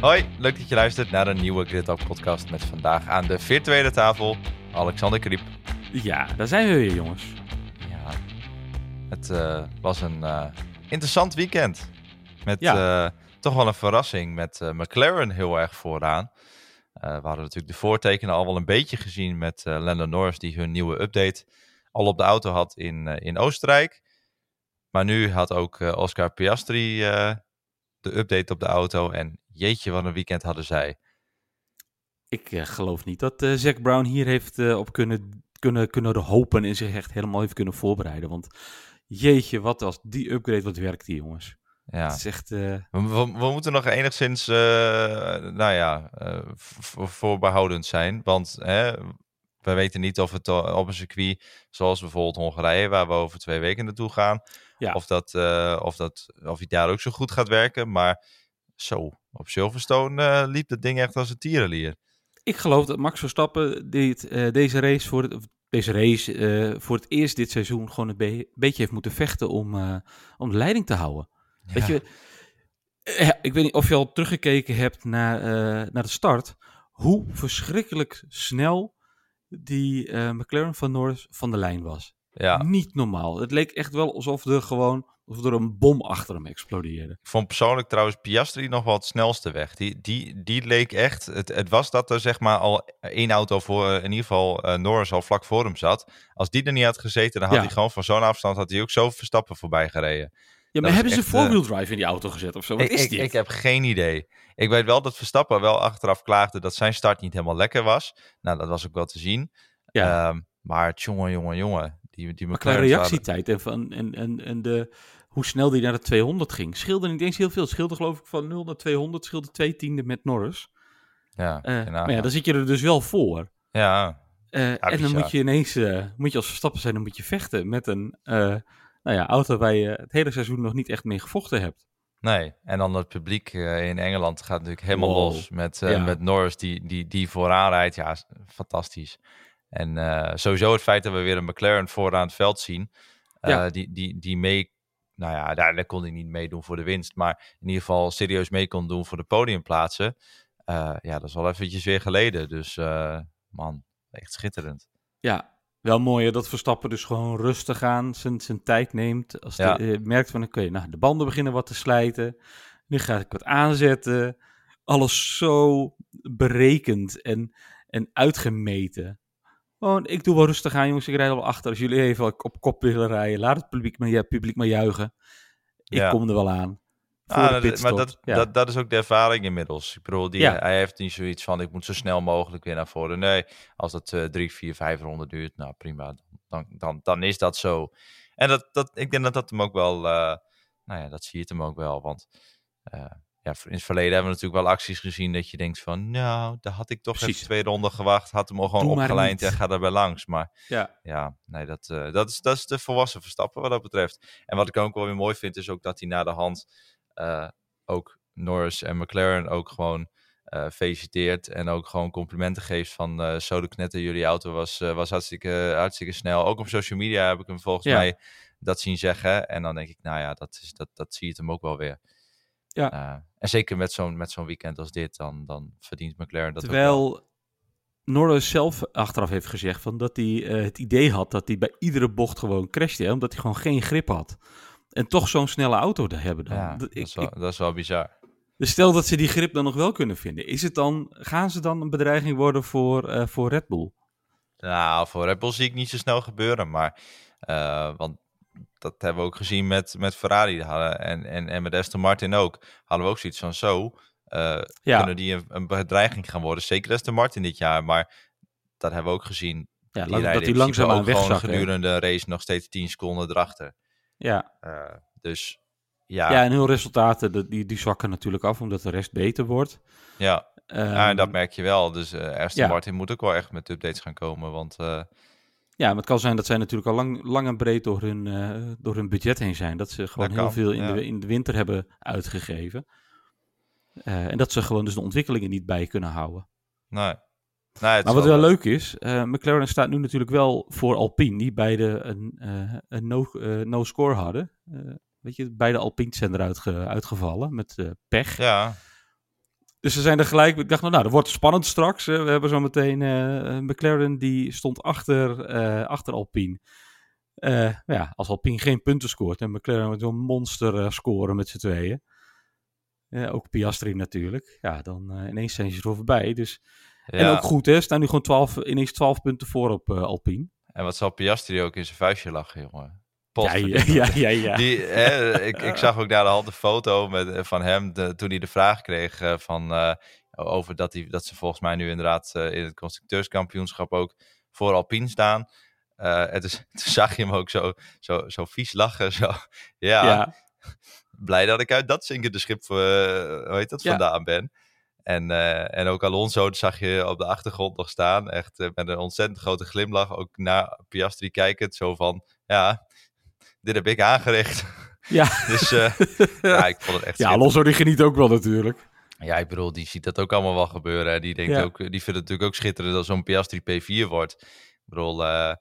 Hoi, leuk dat je luistert naar een nieuwe Grid Talk podcast met vandaag aan de virtuele tafel Alexander Kriep. Ja, daar zijn we weer, jongens. Ja, het uh, was een uh, interessant weekend. Met Ja. uh, toch wel een verrassing met McLaren heel erg vooraan. We hadden natuurlijk de voortekenen al wel een beetje gezien met Lando Norris die hun nieuwe update al op de auto had in, in Oostenrijk. Maar nu had ook uh, Oscar Piastri uh, de update op de auto en jeetje wat een weekend hadden zij. Ik uh, geloof niet dat Zack Brown hier heeft op kunnen, kunnen, kunnen hopen en zich echt helemaal heeft kunnen voorbereiden. Want jeetje, wat als die upgrade wat werkt die jongens. Ja. Het is echt... uh, We, we, we, moeten nog enigszins, uh, nou ja, uh, voorbehoudend zijn. Want hè, we weten niet of het op een circuit, zoals bijvoorbeeld Hongarije, waar we over twee weken naartoe gaan, ja. of, dat, uh, of, dat, of hij daar ook zo goed gaat werken. Maar zo, op Silverstone uh, liep het ding echt als een tierenlier. Ik geloof dat Max Verstappen dit, uh, deze race, voor het, deze race voor het eerst dit seizoen gewoon een be beetje heeft moeten vechten om, om de leiding te houden. Ja. Weet je, eh, ik weet niet of je al teruggekeken hebt naar, naar de start. Hoe verschrikkelijk snel die McLaren van Norris van de lijn was. Ja. Niet normaal. Het leek echt wel alsof er gewoon of er een bom achter hem explodeerde. Ik vond persoonlijk trouwens Piastri nog wel het snelste weg. Die, die, die leek echt. Het, het was dat er zeg maar al één auto voor in ieder geval uh, Norris al vlak voor hem zat. Als die er niet had gezeten, dan had Ja. hij gewoon van zo'n afstand had hij ook zo Verstappen voorbij gereden. Ja, maar hebben ze echt, four-wheel drive in die auto gezet of zo? Wat Ik, is ik, dit? ik heb geen idee. Ik weet wel dat Verstappen wel achteraf klaagde dat zijn start niet helemaal lekker was. Nou, dat was ook wel te zien. Ja. Ehm, maar jongen, jongen, jongen. Die, die Maar qua reactietijd en, van, en, en, en de, hoe snel die naar de 200 ging, scheelde niet eens heel veel. Scheelde geloof ik van 0 naar 200, scheelde twee tienden met Norris. Ja, Eh, maar ja, dan zit je er dus wel voor. ja, Eh, en dan moet je ineens, eh, moet je als Verstappen zijn, dan moet je vechten met een nou ja, auto waar je het hele seizoen nog niet echt mee gevochten hebt. nee. En dan het publiek in Engeland gaat natuurlijk helemaal Wow. los met, Ja. met Norris die, die, die vooraan rijdt. Ja, is fantastisch. En eh, sowieso het feit dat we weer een McLaren vooraan het veld zien. eh, Ja. die, die, die mee, nou ja, daar, daar kon hij niet meedoen voor de winst. Maar in ieder geval serieus mee kon doen voor de podiumplaatsen. Eh, ja, dat is wel eventjes weer geleden. Dus man, echt schitterend. Ja, wel mooi hè, dat Verstappen dus gewoon rustig aan zijn, zijn tijd neemt. Als Ja. hij merkt van, oké, nou, de banden beginnen wat te slijten. Nu ga ik wat aanzetten. Alles zo berekend en, en uitgemeten. Gewoon, ik doe wel rustig aan, jongens. Ik rijd al achter. Als jullie even op kop willen rijden, laat het publiek maar, ja, publiek maar juichen. Ik Ja. kom er wel aan. Ah, dat- maar dat, ja. dat, dat is ook de ervaring inmiddels. Ik bedoel, die, Ja. hij heeft niet zoiets van, ik moet zo snel mogelijk weer naar voren. Nee, als dat eh, drie, vier, vijf ronden duurt, nou prima, dan, dan, dan is dat zo. En dat, dat, ik denk dat dat hem ook wel, eh, nou ja, dat zie je hem ook wel. Want eh, ja, in het verleden hebben we natuurlijk wel acties gezien dat je denkt van, nou, daar had ik toch Precies. even twee ronden gewacht, had hem al gewoon opgelijnd niet. en ga erbij langs. Maar ja. ja, nee, dat, eh, dat, is, dat is de volwassen verstappen wat dat betreft. En wat ik ook wel weer mooi vind, is ook dat hij na de hand eh, ook Norris en McLaren ook gewoon eh, feliciteert. En ook gewoon complimenten geeft van zo de knetter, jullie auto was, was hartstikke, hartstikke snel. Ook op social media heb ik hem volgens Ja. mij dat zien zeggen. En dan denk ik, nou ja, dat, is, dat, dat zie je het hem ook wel weer. Ja. Eh, en zeker met zo'n met zo'n weekend als dit, dan, dan verdient McLaren dat ook wel. Terwijl Norris zelf achteraf heeft gezegd van dat hij eh, het idee had dat hij bij iedere bocht gewoon crashte, hè, omdat hij gewoon geen grip had. En toch zo'n snelle auto te hebben dan. Ja, Dat- ik- is wel, ik- dat is wel bizar. dus stel dat ze die grip dan nog wel kunnen vinden. Is het dan, gaan ze dan een bedreiging worden voor, eh, voor Red Bull? Nou, voor Red Bull zie ik niet zo snel gebeuren. Maar, want dat hebben we ook gezien met, met Ferrari hadden, en, en, en met Aston Martin ook. Hadden we ook zoiets van zo. eh, Ja. Kunnen die een, een bedreiging gaan worden? Zeker Aston Martin dit jaar. Maar dat hebben we ook gezien. Ja, Die lang- dat principe langzaam aan ook wegzakken. gedurende de race nog steeds 10 seconden erachter. Ja. Eh, dus ja, Ja. en hun resultaten, dat- die, die zwakken natuurlijk af, omdat de rest beter wordt. ja. Ehm, ja, en dat merk je wel. Dus eh Aston ja. Martin moet ook wel echt met updates gaan komen. Want Ja, maar het kan zijn dat zij natuurlijk al lang, lang en breed door hun, eh, door hun budget heen zijn. Dat ze gewoon Dat heel kan, veel in, ja. de, in de winter hebben uitgegeven. Eh, en dat ze gewoon dus de ontwikkelingen niet bij kunnen houden. nee. Maar wat wel leuk is, eh, McLaren staat nu natuurlijk wel voor Alpine, die beide een, een no, no score hadden. Weet je, beide Alpines zijn eruit ge- uitgevallen met pech. Ja, Dus ze zijn er gelijk. Ik dacht, nou, nou dat wordt spannend straks. hè. We hebben zo meteen eh, McLaren die stond achter, eh, achter Alpine. Maar ja, als Alpine geen punten scoort en McLaren met zo'n monster scoren met z'n tweeën. Ook Piastri natuurlijk. Ja, dan ineens zijn ze er voorbij. Dus, ja. En ook goed, hè? Staan nu gewoon 12, ineens 12 punten voor op Alpine. En wat zal Piastri ook in zijn vuistje lachen, jongen. Ja, ja, ja, ja. Die, hè, ik, ik zag ook naar de hand een foto met, eh, van hem de, toen hij de vraag kreeg eh, van, eh, over dat, hij, dat ze volgens mij nu inderdaad in het constructeurskampioenschap ook voor Alpine staan. Eh, en dus, toen zag je hem ook zo, zo, zo vies lachen. Zo. Ja, ja. blij dat ik uit dat zinkende schip hoe heet dat, vandaan ben. En, en ook Alonso zag je op de achtergrond nog staan. Echt met een ontzettend grote glimlach. Ook naar Piastri kijkend. Zo van, ja, dit heb ik aangericht. Ja. dus eh, ja, ik vond het echt ja. Alonso die geniet ook wel natuurlijk. Ja, ik bedoel, die ziet dat ook allemaal wel gebeuren. En die, denkt Ja. ook, die vindt het natuurlijk ook schitterend als zo'n Piastri P4 wordt. Ik bedoel, eh,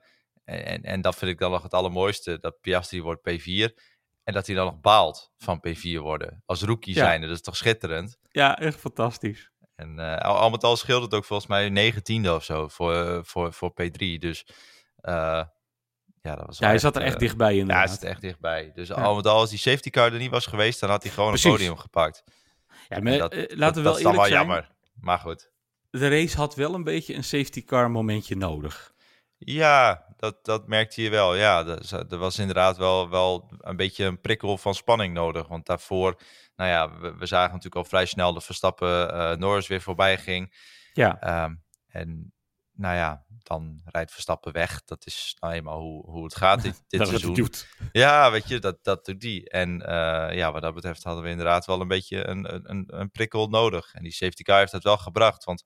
en, en dat vind ik dan nog het allermooiste. Dat Piastri wordt P4. En dat hij dan nog baalt van P4 worden. Als rookie Ja. zijnde. Dat is toch schitterend? Ja, echt fantastisch. En eh, al, met al scheelt het ook volgens mij 19e of zo voor, eh, voor, voor P3. Dus eh, ja, dat was Ja, hij zat er eh, echt dichtbij Ja, hij inderdaad. zit er echt dichtbij. Dus Ja. al met al, als die safety car er niet was geweest, dan had hij gewoon Precies. een podium gepakt. Ja, maar dat, eh, dat- laten we dat wel dan eerlijk wel zijn. jammer. Maar goed. De race had wel een beetje een safety car momentje nodig. Ja, dat, dat merkte je wel. Ja, er za- er was inderdaad wel, wel een beetje een prikkel van spanning nodig. Want daarvoor, nou ja, we, we zagen natuurlijk al vrij snel dat Verstappen eh Norris weer voorbij ging. Ja, Ehm, en nou ja, dan rijdt Verstappen weg. Dat is nou eenmaal hoe, hoe het gaat dit, dit dat seizoen. doet. Ja, weet je, dat, dat doet die. En eh, ja, wat dat betreft hadden we inderdaad wel een beetje een, een- een, prikkel nodig. En die safety car heeft dat wel gebracht. Want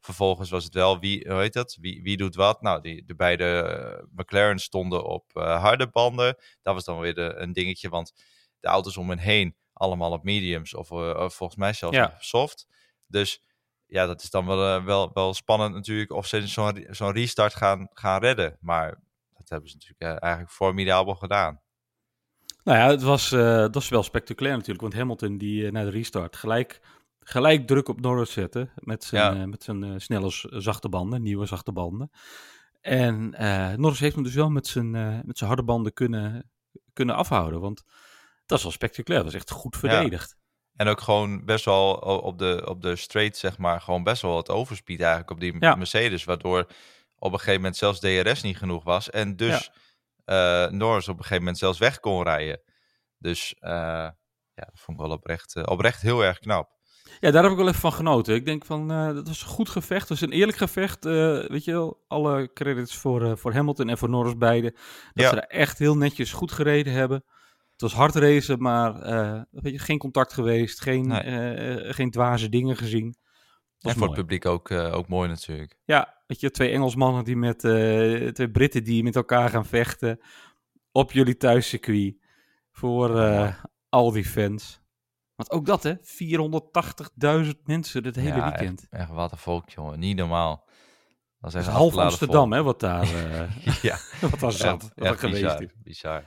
vervolgens was het wel wie, hoe heet dat? Wie, wie doet wat? Nou, die, de beide eh, McLaren stonden op eh, harde banden. Dat was dan weer de, een dingetje, want de auto's om hen heen allemaal op mediums of, volgens mij zelfs Ja. soft. Dus ja, dat is dan wel, eh, wel, wel spannend natuurlijk of ze zo'n zo'n restart gaan, gaan redden. Maar dat hebben ze natuurlijk eh, eigenlijk formidabel gedaan. Nou ja, het was, eh, dat was wel spectaculair natuurlijk. Want Hamilton die eh, na de restart gelijk, gelijk druk op Norris zette. Met zijn, Ja. met zijn snelle zachte banden, nieuwe zachte banden. En Norris heeft hem dus wel met zijn, met zijn harde banden kunnen, kunnen afhouden. Want dat is wel spectaculair. Dat is echt goed verdedigd. En ook gewoon best wel op de, op de straight, zeg maar, gewoon best wel wat overspeed eigenlijk op die Ja. Mercedes. Waardoor op een gegeven moment zelfs DRS niet genoeg was. En dus eh, Norris op een gegeven moment zelfs weg kon rijden. Dus eh, ja, dat vond ik wel oprecht, eh, oprecht heel erg knap. Ja, daar heb ik wel even van genoten. Ik denk van, dat was een goed gevecht. Het was een eerlijk gevecht. weet je wel, alle credits voor, voor Hamilton en voor Norris beide. Dat Ja. ze er echt heel netjes goed gereden hebben. Het was hard racen, maar eh, weet je, geen contact geweest. Geen, Nee. eh, geen dwaze dingen gezien. En Was voor het publiek ook, eh, ook mooi natuurlijk. Ja, weet je, twee Engelsmannen die met, eh, twee Britten die met elkaar gaan vechten. Op jullie thuiscircuit. Voor eh, al die fans. Want ook dat, hè? 480.000 mensen het hele Ja, weekend. Echt, echt wat een volk, jongen. Niet normaal. Dat is Dat echt is half Amsterdam, volk. hè, wat daar, eh, ja, wat daar zat, echt, wat er geweest bizar, is. bizar.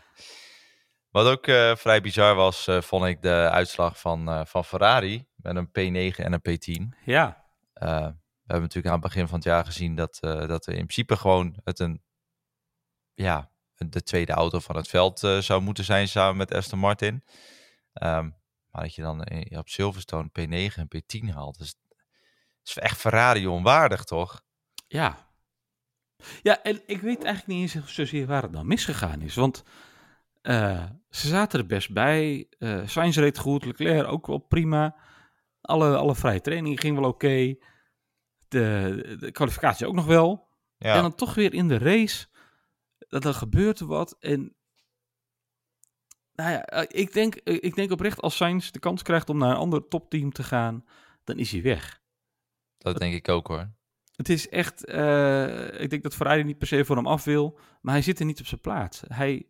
Wat ook eh, vrij bizar was, eh, vond ik de uitslag van, eh, van Ferrari. Met een P9 en een P10. Ja, we hebben natuurlijk aan het begin van het jaar gezien dat, dat er in principe gewoon het een, ja, de tweede auto van het veld zou moeten zijn samen met Aston Martin. Ehm, maar dat je dan in- op Silverstone P9 en P10 haalt, is, is echt Ferrari onwaardig, toch? ja. Ja, en ik weet eigenlijk niet eens zozeer waar het nou misgegaan is. Want eh, ze zaten er best bij. eh Sainz reed goed, Leclerc ook wel prima. Alle, alle vrije training ging wel oké. De, de kwalificatie ook nog wel. Ja, En dan toch weer in de race, dat er gebeurt wat. En nou ja, eh, ik denk, ik denk oprecht als Sainz de kans krijgt om naar een ander topteam te gaan, dan is hij weg. dat denk ik ook hoor. Het is echt, ik denk dat Ferrari niet per se voor hem af wil, maar hij zit er niet op zijn plaats. Hij,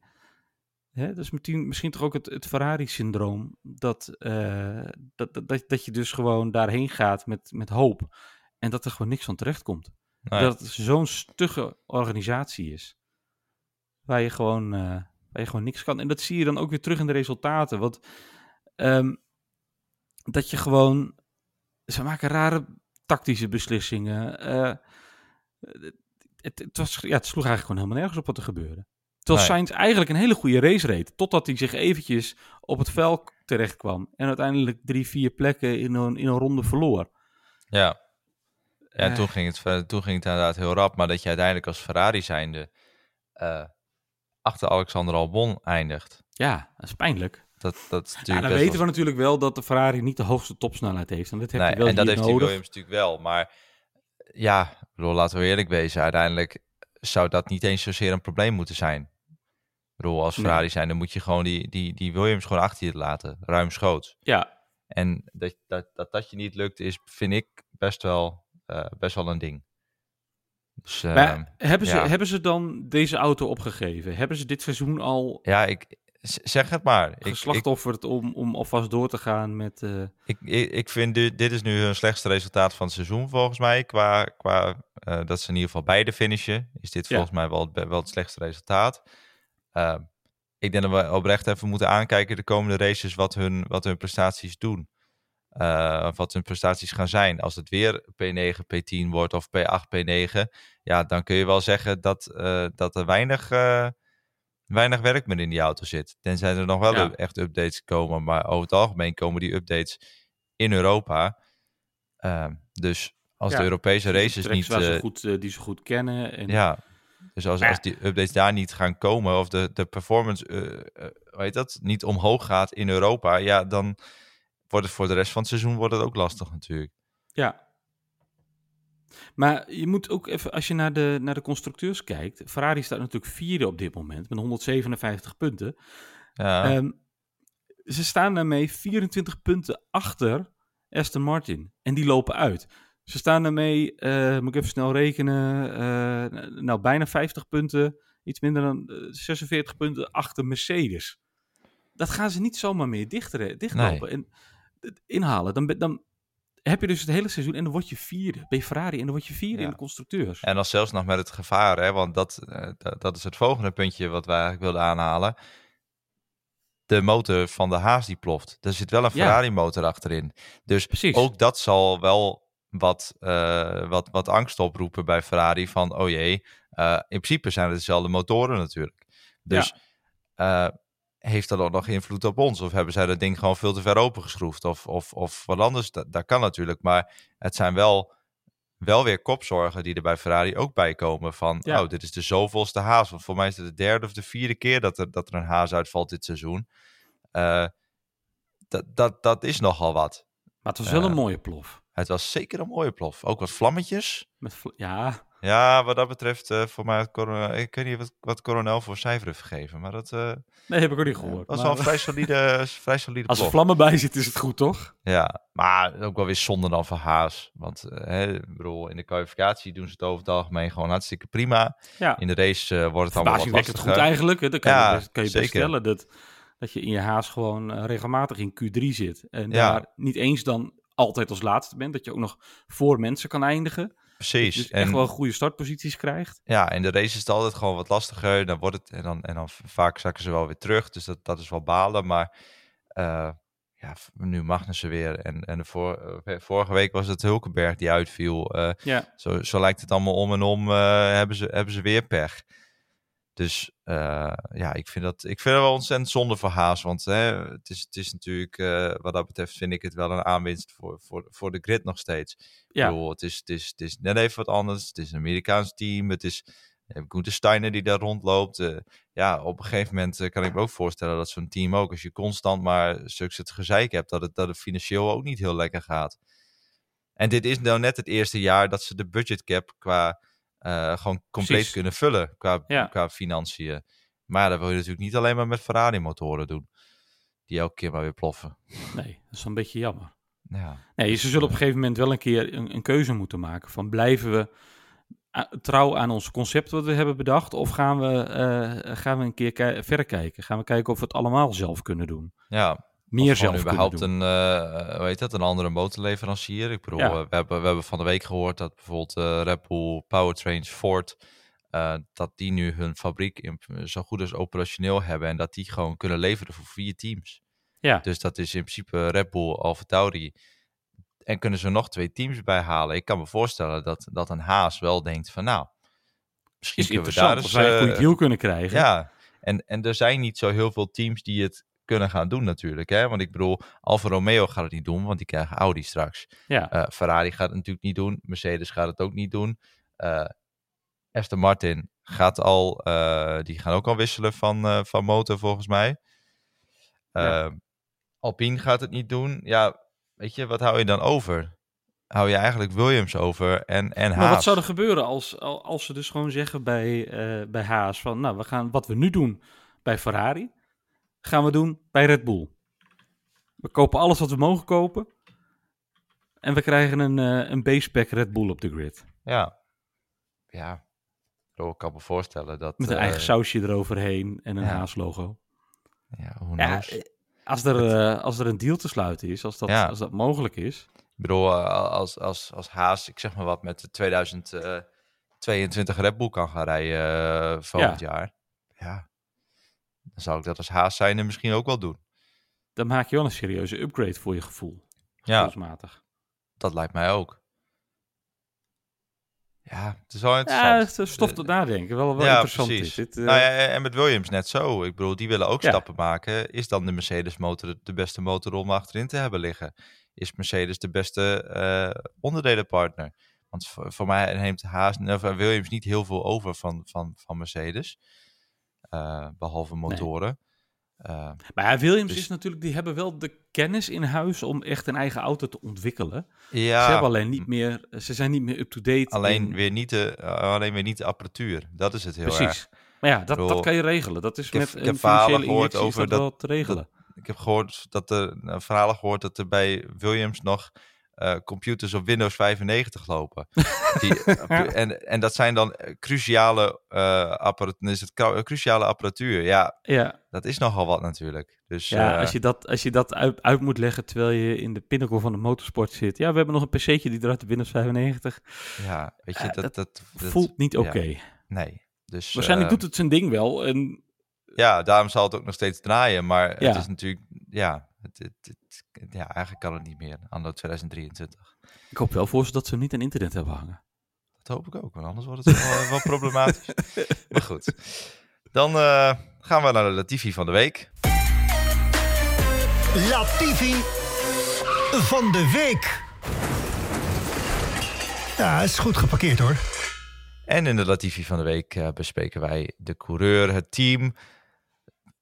hè, dat is misschien, misschien toch ook het, het Ferrari-syndroom, dat, eh, dat, dat, dat, dat je dus gewoon daarheen gaat met, met hoop en dat er gewoon niks van terecht komt. Dat het zo'n stugge organisatie is. Waar je gewoon, eh, waar je gewoon niks kan. En dat zie je dan ook weer terug in de resultaten. Want ehm, dat je gewoon, ze maken rare tactische beslissingen. Uh, het, het, was, ja, het sloeg eigenlijk gewoon helemaal nergens op wat er gebeurde. Terwijl nee. Sainz eigenlijk een hele goede race reed. Totdat hij zich eventjes op het veld terecht kwam. En uiteindelijk drie, vier plekken in een, in een ronde verloor. Ja. En uh. toen, ging het, toen ging het inderdaad heel rap. Maar dat je uiteindelijk als Ferrari zijnde uh, achter Alexander Albon eindigt. Ja, dat is pijnlijk. Dat, dat ja, dan weten we natuurlijk wel dat de Ferrari niet de hoogste topsnelheid heeft. En dat, heb nee, wel en dat heeft nodig. Williams natuurlijk wel. Maar ja, bedoel, laten we eerlijk wezen. Uiteindelijk zou dat niet eens zozeer een probleem moeten zijn. Bedoel, als Ferrari nee. zijn, dan moet je gewoon die, die, die Williams gewoon achter je laten. Ruimschoots. Ja. En dat dat, dat, dat je niet lukt, is, vind ik best wel, uh, best wel een ding. Dus, uh, maar hebben, ze, ja. hebben ze dan deze auto opgegeven? Hebben ze dit seizoen al... Ja, ik, zeg het maar. Geslachtofferd ik, om, om alvast door te gaan met... Uh... Ik, ik, ik vind dit, dit is nu hun slechtste resultaat van het seizoen volgens mij. Qua, qua uh, dat ze in ieder geval beide finishen. Is dit volgens mij wel het, wel het slechtste resultaat. Uh, ik denk dat we oprecht even moeten aankijken de komende races wat hun, wat hun prestaties doen. Uh, wat hun prestaties gaan zijn. Als het weer P9, P10 wordt of P8, P9, ja, dan kun je wel zeggen dat, uh, dat er weinig, uh, weinig werk meer in die auto zit. Tenzij er nog wel ja. echt updates komen, maar over het algemeen komen die updates in Europa. dus als ja, de Europese races niet... Ze goed, die ze goed kennen. En... Ja, dus als, als die updates daar niet gaan komen of de, de performance, hoe heet dat, niet omhoog gaat in Europa, ja, dan wordt het voor de rest van het seizoen wordt het ook lastig natuurlijk. Ja. Maar je moet ook even, als je naar de, naar de constructeurs kijkt, Ferrari staat natuurlijk vierde op dit moment met 157 punten. Ja. Um, ze staan daarmee 24 punten achter Aston Martin en die lopen uit. Ze staan daarmee, uh, moet ik even snel rekenen, uh, nou bijna 50 punten, iets minder dan uh, 46 punten achter Mercedes. Dat gaan ze niet zomaar meer dichter, dichtlopen. Nee. En inhalen. Dan, dan heb je dus het hele seizoen en dan word je vierde. Je Ferrari en dan word je vierde ja. in de constructeurs. En dan zelfs nog met het gevaar, hè, want dat, uh, dat is het volgende puntje wat wij eigenlijk wilden aanhalen. De motor van de Haas die ploft. Er zit wel een Ferrari motor achterin. Dus Precies. ook dat zal wel wat, uh, wat, wat angst oproepen bij Ferrari van, oh jee, uh, in principe zijn het dezelfde motoren natuurlijk. Dus ja heeft dat ook nog invloed op ons? Of hebben zij dat ding gewoon veel te ver opengeschroefd? Of, of, of wat anders? Dat, dat kan natuurlijk. Maar het zijn wel, wel weer kopzorgen die er bij Ferrari ook bij komen. Van, ja. oh, dit is de zoveelste haas. Want voor mij is het de derde of de vierde keer dat er, dat er een haas uitvalt dit seizoen. Dat, dat, dat is nogal wat. Maar het was wel een mooie plof. Het was zeker een mooie plof. Ook wat vlammetjes. Met vl ja, ja, wat dat betreft, uh, voor mij, coronel, ik weet niet wat, wat Coronel voor cijfer heeft gegeven, maar dat... Uh, nee, heb ik ook niet gehoord. Dat was wel een vrij solide, vrij solide Als er vlammen bij zit, is het goed, toch? Ja, maar ook wel weer zonde dan van Haas. Want uh, hè, ik bedoel, in de kwalificatie doen ze het over het algemeen gewoon hartstikke prima. Ja. In de race wordt het allemaal wat lastiger. het goed eigenlijk, hè? Dat kan ja, je best, kan je best stellen, dat, dat je in je Haas gewoon regelmatig in Q3 zit. En ja. daar niet eens dan altijd als laatste bent, dat je ook nog voor mensen kan eindigen. Precies. Dus echt en, wel goede startposities krijgt. Ja, in de race is het altijd gewoon wat lastiger. Dan wordt het, en, dan, en dan vaak zakken ze wel weer terug. Dus dat, dat is wel balen. Maar uh, ja, nu Magnussen weer. En, en de voor, uh, vorige week was het Hulkenberg die uitviel. Uh, ja. zo, zo lijkt het allemaal om en om. hebben, ze, hebben ze weer pech. Dus uh, ja, ik vind, dat, ik vind het wel ontzettend zonde voor Haas. Want hè, het, is, het is natuurlijk, uh, wat dat betreft, vind ik het wel een aanwinst voor, voor, voor de grid nog steeds. Ja. Bedoel, het, is, het, is, het is net even wat anders. Het is een Amerikaans team. Het is Gunther Steiner die daar rondloopt. Uh, ja, op een gegeven moment kan ik me ook voorstellen dat zo'n team ook, als je constant maar stuks het gezeik hebt, dat het, dat het financieel ook niet heel lekker gaat. En dit is nou net het eerste jaar dat ze de budgetcap qua uh, gewoon compleet Precies. kunnen vullen qua, ja. qua financiën. Maar dat wil je natuurlijk niet alleen maar met Ferrari-motoren doen. Die elke keer maar weer ploffen. Nee, dat is een beetje jammer. Ja. Nee, ze zullen op een gegeven moment wel een keer een, een keuze moeten maken. Van blijven we trouw aan ons concept wat we hebben bedacht? Of gaan we, uh, gaan we een keer verder kijken? Gaan we kijken of we het allemaal zelf kunnen doen? Ja, meer zelf überhaupt doen. een, uh, hoe heet dat, een andere motorleverancier. Ik bedoel, Ja. we, hebben, we hebben van de week gehoord dat bijvoorbeeld uh, Red Bull, Powertrains, Ford eh, dat die nu hun fabriek in, zo goed als operationeel hebben en dat die gewoon kunnen leveren voor vier teams. Ja, Dus dat is in principe Red Bull, Alfa Tauri. En kunnen ze nog twee teams bijhalen. Ik kan me voorstellen dat, dat een Haas wel denkt van nou, misschien is kunnen we daar eens... een goede eh, deal kunnen krijgen. ja, en, en er zijn niet zo heel veel teams die het kunnen gaan doen natuurlijk. Hè? Want ik bedoel, Alfa Romeo gaat het niet doen, want die krijgen Audi straks. Ja. Eh, Ferrari gaat het natuurlijk niet doen. Mercedes gaat het ook niet doen. Eh Aston Martin gaat al, eh, die gaan ook al wisselen van, van motor volgens mij. Ja. Alpine gaat het niet doen. Ja, weet je, wat hou je dan over? Hou je eigenlijk Williams over en, en Haas? Maar wat zou er gebeuren als, al- als ze dus gewoon zeggen bij, bij Haas van, nou, we gaan wat we nu doen bij Ferrari, gaan we doen bij Red Bull. We kopen alles wat we mogen kopen en we krijgen een, eh een base-pack Red Bull op de grid. Ja, ja. Ik kan me voorstellen dat... Met een eh, eigen sausje eroverheen en een ja. Haas-logo. Ja, knows? eh, als er, als er een deal te sluiten is, als dat, Ja. als dat mogelijk is. Ik bedoel, als, als, als Haas, ik zeg maar wat, met de 2022 Red Bull kan gaan rijden volgend jaar. Ja, dan zou ik dat als Haas zijnde misschien ook wel doen. Dan maak je wel een serieuze upgrade voor je gevoel. Ja, Gevoelsmatig. dat lijkt mij ook. Ja, het is wel Ja, interessant. is stof tot nadenken. Wel, wel Ja, interessant precies. dit. Dit, eh, Nou ja, en met Williams net zo. Ik bedoel, die willen ook Ja. stappen maken. Is dan de Mercedes motor de beste motor om achterin te hebben liggen? Is Mercedes de beste eh, onderdelenpartner? Want voor, voor mij neemt Haas, eh, Williams niet heel veel over van, van, van Mercedes. Eh, behalve motoren. Eh, Maar ja, Williams Dus- is natuurlijk, die hebben wel de kennis in huis om echt een eigen auto te ontwikkelen. ja, Ze hebben alleen niet meer, ze zijn niet meer up-to-date. alleen, in- weer niet de, eh, alleen weer niet de apparatuur. Dat is het heel erg. Precies. Maar ja, dat, dat kan je regelen. Dat is ik heb- met ik een heb verhalen financiële injectie over dat, dat- wel te regelen. Ik heb gehoord dat er uh, verhalen gehoord dat er bij Williams nog eh, computers op Windows 95 lopen. Die, en, en dat zijn dan eh, cruciale, eh apparatuur, is het cru- cruciale apparatuur. Ja, ja, dat is nogal wat natuurlijk. Dus ja als je dat, als je dat uit, uit moet leggen terwijl je in de pinnacle van de motorsport zit. Ja, we hebben nog een PC'tje die draait op Windows 95. ja, weet je, dat, dat, dat, Voelt niet ja. oké. Nee. Dus, Waarschijnlijk doet het zijn ding wel. En Ja, daarom zal het ook nog steeds draaien. Maar Ja. het is natuurlijk, ja, het, het, het- ja, eigenlijk kan het niet meer. Anno 2023. ik hoop wel voor ze dat ze hem niet aan internet hebben hangen. Dat hoop ik ook, want anders wordt het wel, wel problematisch. Maar goed, dan eh, gaan we naar de Latifi van de week. Latifi van de week. Ja, is goed geparkeerd hoor. En in de Latifi van de week eh, bespreken wij de coureur, het team,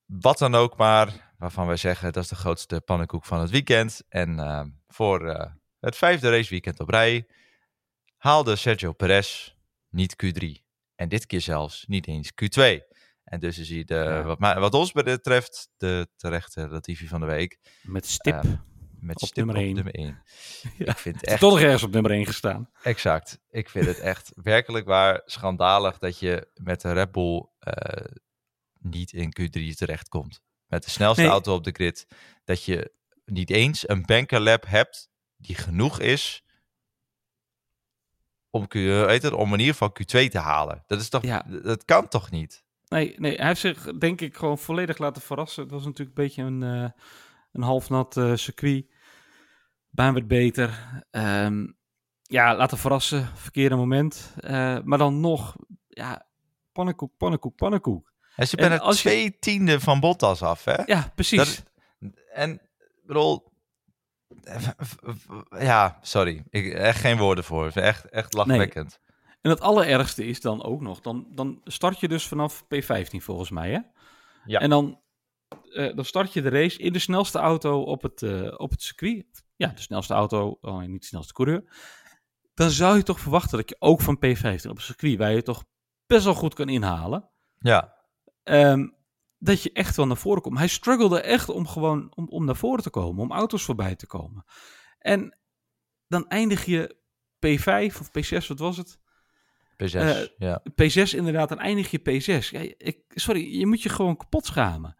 wat dan ook maar, waarvan wij zeggen dat is de grootste pannenkoek van het weekend. En eh, voor eh, het vijfde raceweekend op rij haalde Sergio Perez niet Q3. En dit keer zelfs niet eens Q2. En dus is hij, de, Ja. wat, wat ons betreft, de terechte Latifi van de week. Met stip. Ja, Met Op stip nummer op één. nummer 1. Ja. Ik vind het Echt. Toch nog ergens op nummer 1 gestaan. Exact. Ik vind het echt werkelijk waar schandalig dat je met de Red Bull eh, niet in Q3 terechtkomt. Met de snelste Nee. auto op de grid. Dat je niet eens een bankerlap hebt die genoeg is om, Q, weet het, om in ieder geval Q2 te halen. Dat, is toch, Ja. dat kan toch niet? Nee, nee, hij heeft zich denk ik gewoon volledig laten verrassen. Het was natuurlijk een beetje een, eh een halfnat eh, circuit. Baan werd beter. Ehm, ja, laten verrassen. Verkeerde moment. Eh, maar dan nog, ja, pannenkoek, pannenkoek, pannenkoek. Ze En bent er als je- twee tiende van Bottas af, hè? Ja, precies. Dat- en, bedoel... Ja, sorry. Ik, echt geen woorden voor. Echt, echt lachwekkend. En het allerergste is dan ook nog, dan, dan start je dus vanaf P15 volgens mij, hè? Ja. En dan, eh, dan start je de race in de snelste auto op het, eh, op het circuit. Ja, de snelste auto, oh, niet de snelste coureur. Dan zou je toch verwachten dat je ook van P15 op het circuit, waar je toch best wel goed kan inhalen, Ja, ehm, dat je echt wel naar voren komt. Hij struggelde echt om gewoon om, om naar voren te komen, om auto's voorbij te komen. En dan eindig je P5 of P6, wat was het? P6. Eh, ja. P6 inderdaad, dan eindig je P6. Ja, ik, sorry, je moet je gewoon kapot schamen.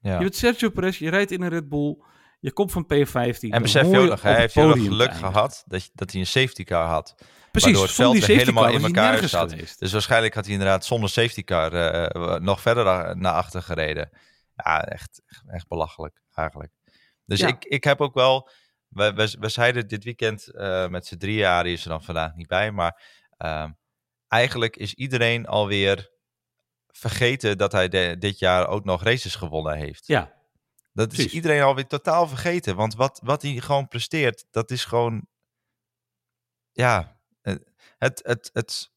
ja. Je bent Sergio Perez, je rijdt in een Red Bull, je komt van P15. En besef je ook nog, hij heeft heel geluk gehad dat, dat hij een safety car had. Precies, waardoor het veld weer helemaal in elkaar zat. geweest. Dus waarschijnlijk had hij inderdaad zonder safety car eh, nog verder naar achter gereden. Ja, echt, echt, belachelijk eigenlijk. Dus Ja. ik, ik heb ook wel... We, we, we zeiden dit weekend eh, met z'n drieën, Arie is er dan vandaag niet bij, maar ehm, eigenlijk is iedereen alweer vergeten dat hij de- dit jaar ook nog races gewonnen heeft. Ja, Dat is iedereen alweer totaal vergeten. Want wat, wat hij gewoon presteert, dat is gewoon. Ja, eh, het. het, het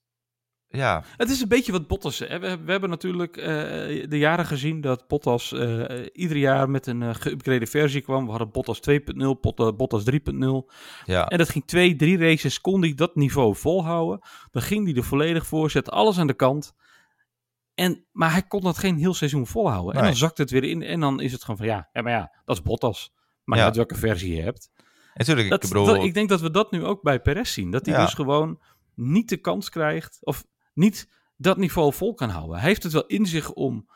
ja, Het is een beetje wat Bottas. Hè. We, we hebben natuurlijk eh, de jaren gezien dat Bottas eh, ieder jaar met een uh, geüpgrade versie kwam. We hadden Bottas 2.0, Bot- Bottas 3.0. ja, En dat ging twee, drie races, kon hij dat niveau volhouden. Dan ging hij er volledig voor, zette alles aan de kant. En, maar hij kon dat geen heel seizoen volhouden. En dan zakt het weer in en dan is het gewoon van ja, ja maar ja, dat is Bottas. Maar Ja. uit welke versie je hebt. natuurlijk. Dat, ik bedoel, dat- ik denk dat we dat nu ook bij Perez zien. Dat hij Ja. dus gewoon niet de kans krijgt, of niet dat niveau vol kan houden. Hij heeft het wel in zich om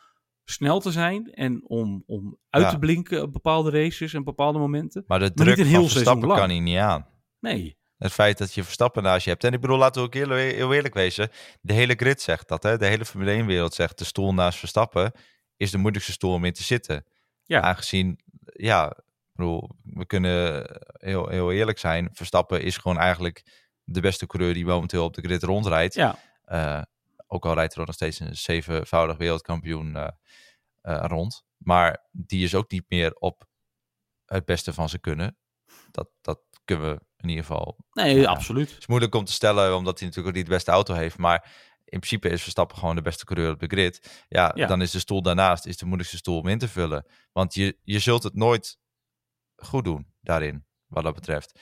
snel te zijn en om, om uit Ja. te blinken op bepaalde races en bepaalde momenten. maar de druk heel van Verstappen lang. kan hij niet aan. Nee, Het feit dat je Verstappen naast je hebt. En ik bedoel, laten we ook heel, heel eerlijk wezen. De hele grid zegt dat. Hè? De hele Formule 1-wereld zegt de stoel naast Verstappen is de moeilijkste stoel om in te zitten. Ja. Aangezien, ja, ik bedoel, we kunnen heel, heel eerlijk zijn. Verstappen is gewoon eigenlijk de beste coureur die momenteel op de grid rondrijdt. ja, Eh, ook al rijdt er nog steeds een zevenvoudig wereldkampioen eh, eh, rond. Maar die is ook niet meer op het beste van zijn kunnen. Dat, dat kunnen we in ieder geval nee, Ja. absoluut. is moeilijk om te stellen, omdat hij natuurlijk ook niet de beste auto heeft. Maar in principe is Verstappen gewoon de beste coureur op de grid. Ja, Ja. dan is de stoel daarnaast is de moeilijkste stoel om in te vullen. Want je, je zult het nooit goed doen daarin, wat dat betreft.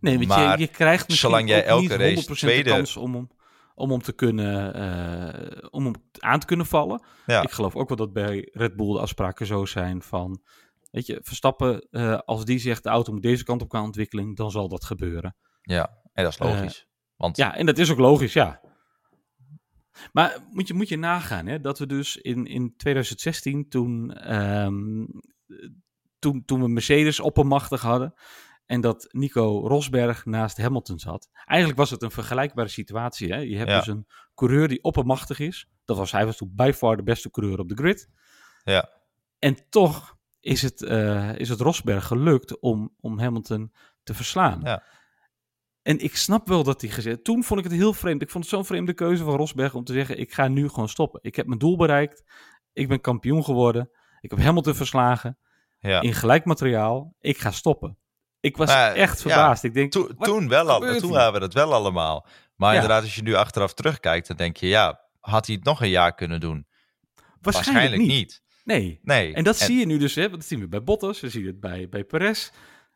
Nee, want Maar je, je krijgt misschien zolang jij elke niet race 100% tweede- de kans om hem, om hem te kunnen eh, om hem aan te kunnen vallen. Ja. Ik geloof ook wel dat bij Red Bull de afspraken zo zijn van, weet je, Verstappen, eh, als die zegt de auto moet deze kant op qua ontwikkeling, dan zal dat gebeuren. Ja, en dat is Eh, logisch. Want Ja, en dat is ook logisch, ja. Maar moet je, moet je nagaan, hè, dat we dus in, in 2016, toen, ehm, toen, toen we Mercedes oppermachtig hadden en dat Nico Rosberg naast Hamilton zat. Eigenlijk was het een vergelijkbare situatie. Hè? Je hebt Ja. dus een coureur die oppermachtig is. Dat was, hij was toen by far de beste coureur op de grid. ja, En toch is het, eh, is het Rosberg gelukt om, om Hamilton te verslaan. Ja. En ik snap wel dat hij gezegd... Toen vond ik het heel vreemd. Ik vond het zo'n vreemde keuze van Rosberg om te zeggen... ik ga nu gewoon stoppen. Ik heb mijn doel bereikt. Ik ben kampioen geworden. Ik heb Hamilton verslagen. ja. In gelijk materiaal. Ik ga stoppen. Ik was Maar, echt ja, verbaasd. ik denk, To- toen wel al, toen waren we het wel allemaal. Maar Ja. inderdaad, als je nu achteraf terugkijkt, dan denk je, ja, had hij het nog een jaar kunnen doen? waarschijnlijk, niet. Nee. Nee. En dat zie je nu dus, hè, dat zien we bij Bottas, we zien het bij, bij Perez.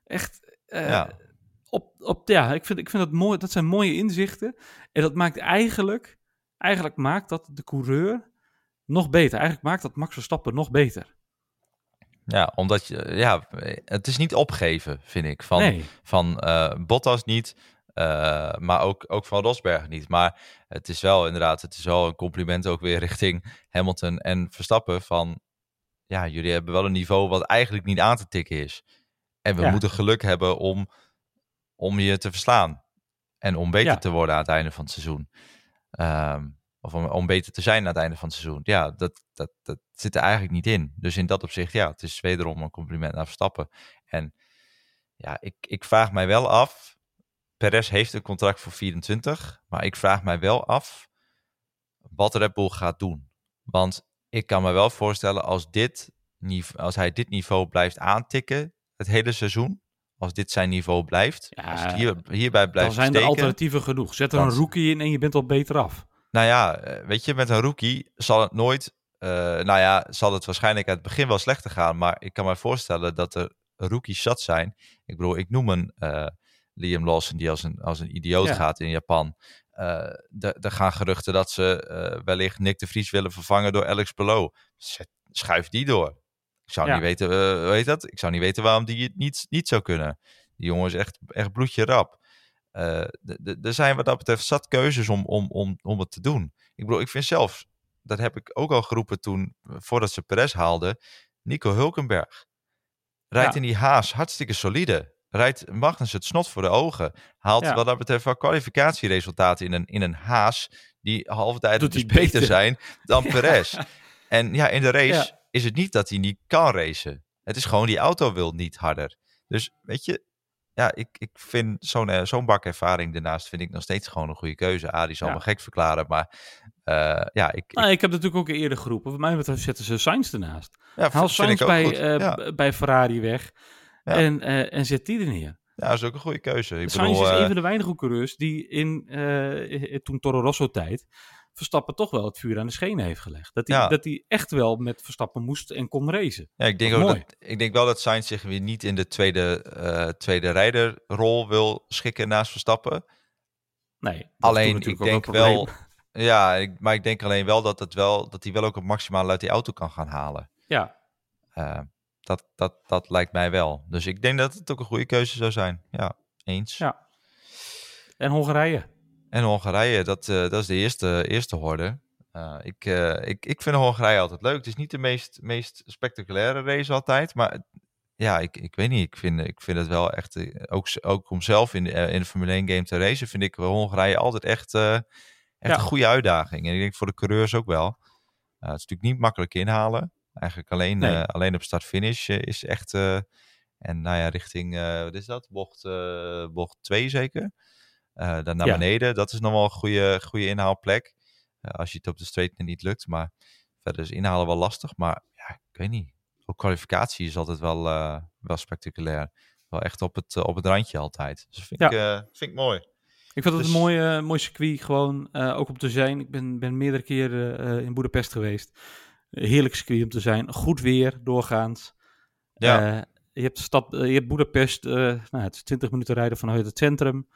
Echt, eh, Ja. op, op, ja, ik vind, ik vind dat mooi, dat zijn mooie inzichten. En dat maakt eigenlijk, eigenlijk maakt dat de coureur nog beter. Eigenlijk maakt dat Max Verstappen nog beter. Ja, omdat je, ja, het is niet opgeven, vind ik. Van, nee, van eh, Bottas niet, eh, maar ook, ook van Rosberg niet. Maar het is wel inderdaad, het is wel een compliment ook weer richting Hamilton en Verstappen. Van ja, jullie hebben wel een niveau wat eigenlijk niet aan te tikken is. En we Ja. moeten geluk hebben om, om je te verslaan. En om beter Ja. te worden aan het einde van het seizoen. Ehm, of om, om beter te zijn aan het einde van het seizoen. Ja, dat, dat, dat zit er eigenlijk niet in. Dus in dat opzicht, ja, het is wederom een compliment naar Verstappen. En ja, ik, ik vraag mij wel af. Perez heeft een contract voor 24. Maar ik vraag mij wel af wat Red Bull gaat doen. Want ik kan me wel voorstellen als, dit, als hij dit niveau blijft aantikken het hele seizoen. Als dit zijn niveau blijft. Ja, als het hier, hierbij dan blijft zijn er steken. alternatieven genoeg. Zet er een rookie in en je bent al beter af. Nou ja, eh, weet je, met een rookie zal het nooit. eh, nou ja, zal het waarschijnlijk uit het begin wel slechter gaan. Maar ik kan me voorstellen dat er rookies zat zijn. Ik bedoel, ik noem een eh, Liam Lawson die als een, als een idioot Ja. gaat in Japan. Eh, Er gaan geruchten dat ze wellicht Nick de Vries willen vervangen door Alex Pelot. Schuif die door. Ik zou Ja. niet weten, hoe heet dat? Ik zou niet weten waarom die het niet, niet zou kunnen. Die jongen is echt, echt bloedje rap. Eh, er zijn wat dat betreft zat keuzes om, om, om, om het te doen. Ik bedoel, ik vind zelf, dat heb ik ook al geroepen toen, eh, voordat ze Perez haalden, Nico Hulkenberg. Rijdt Ja. in die haas hartstikke solide. rijdt Magnus het snot voor de ogen. Haalt Ja. wat dat betreft wel kwalificatieresultaten in een, in een haas die halve tijd dus beter beter. zijn dan Perez. En ja, in de race is het niet dat hij niet kan racen. Het is gewoon die auto wil niet harder. Dus weet je, ja, ik, ik vind zo'n eh, zo'n bak ervaring daarnaast vind ik nog steeds gewoon een goede keuze. Adi zal Ja. me gek verklaren, maar eh, ja, ik, Nou, ik heb natuurlijk ook eerder geroepen. Wat mij betreft zetten ze Sainz ernaast. ja, Haal vind ik Sainz ook bij, goed. eh, ja. bij Ferrari weg. En, en zet die er neer. ja, dat is ook een goede keuze. Ik Sainz bedoel, is een van de weinige coureurs die in toen Toro Rosso tijd Verstappen toch wel het vuur aan de schenen heeft gelegd. Dat hij, Ja. dat hij echt wel met Verstappen moest en kon racen. Ja, ik denk, ook dat, ik denk wel dat Sainz zich weer niet in de tweede, eh, tweede rijderrol wil schikken naast Verstappen. Nee, Alleen, ik denk wel, ja, ik, maar ik denk alleen wel dat, het wel dat hij wel ook het maximale uit die auto kan gaan halen. Ja, Eh, dat, dat, dat lijkt mij wel. Dus ik denk dat het ook een goede keuze zou zijn. Ja, eens. Ja. en Hongarije. En Hongarije, dat, eh, dat is de eerste, eerste horde. Eh, ik, eh, ik, ik vind Hongarije altijd leuk. Het is niet de meest, meest spectaculaire race altijd. Maar ja, ik, ik weet niet. Ik vind, ik vind het wel echt... Ook, ook om zelf in, de- in de Formule 1 game te racen... vind ik Hongarije altijd echt, echt Ja. een goede uitdaging. En ik denk voor de coureurs ook wel. Het is natuurlijk niet makkelijk inhalen. Eigenlijk alleen, Nee. alleen op start-finish is echt... en nou ja, richting... wat is dat? Bocht, bocht 2 zeker? Eh, dan naar Ja. beneden. Dat is nog wel een goede, goede inhaalplek. Eh, als je het op de straight niet lukt. Maar verder is inhalen wel lastig. Maar ja, ik weet niet. Ook kwalificatie is altijd wel, eh, wel spectaculair. Wel echt op het, op het randje altijd. Dus dat vind, ik, eh, vind ik mooi. Ik vind het Dus- een mooi, mooi circuit, gewoon ook om te zijn. Ik ben, ben meerdere keren in Boedapest geweest. Heerlijk circuit om te zijn. Goed weer, doorgaans. Ja. Je hebt, stad, je hebt Boedapest, nou, het is 20 minuten rijden vanuit het centrum.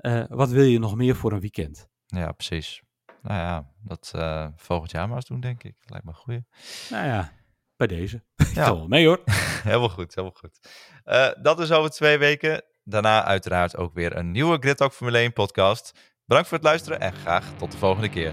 Eh, wat wil je nog meer voor een weekend? Ja, precies. Nou ja, dat eh, volgend jaar maar eens doen, denk ik. Lijkt me een goeie. Nou ja, bij deze. Ik Ja. wel mee hoor. Helemaal goed, helemaal goed. Eh, dat is over twee weken. Daarna uiteraard ook weer een nieuwe Grid Talk Formule 1 podcast. Bedankt voor het luisteren en graag tot de volgende keer.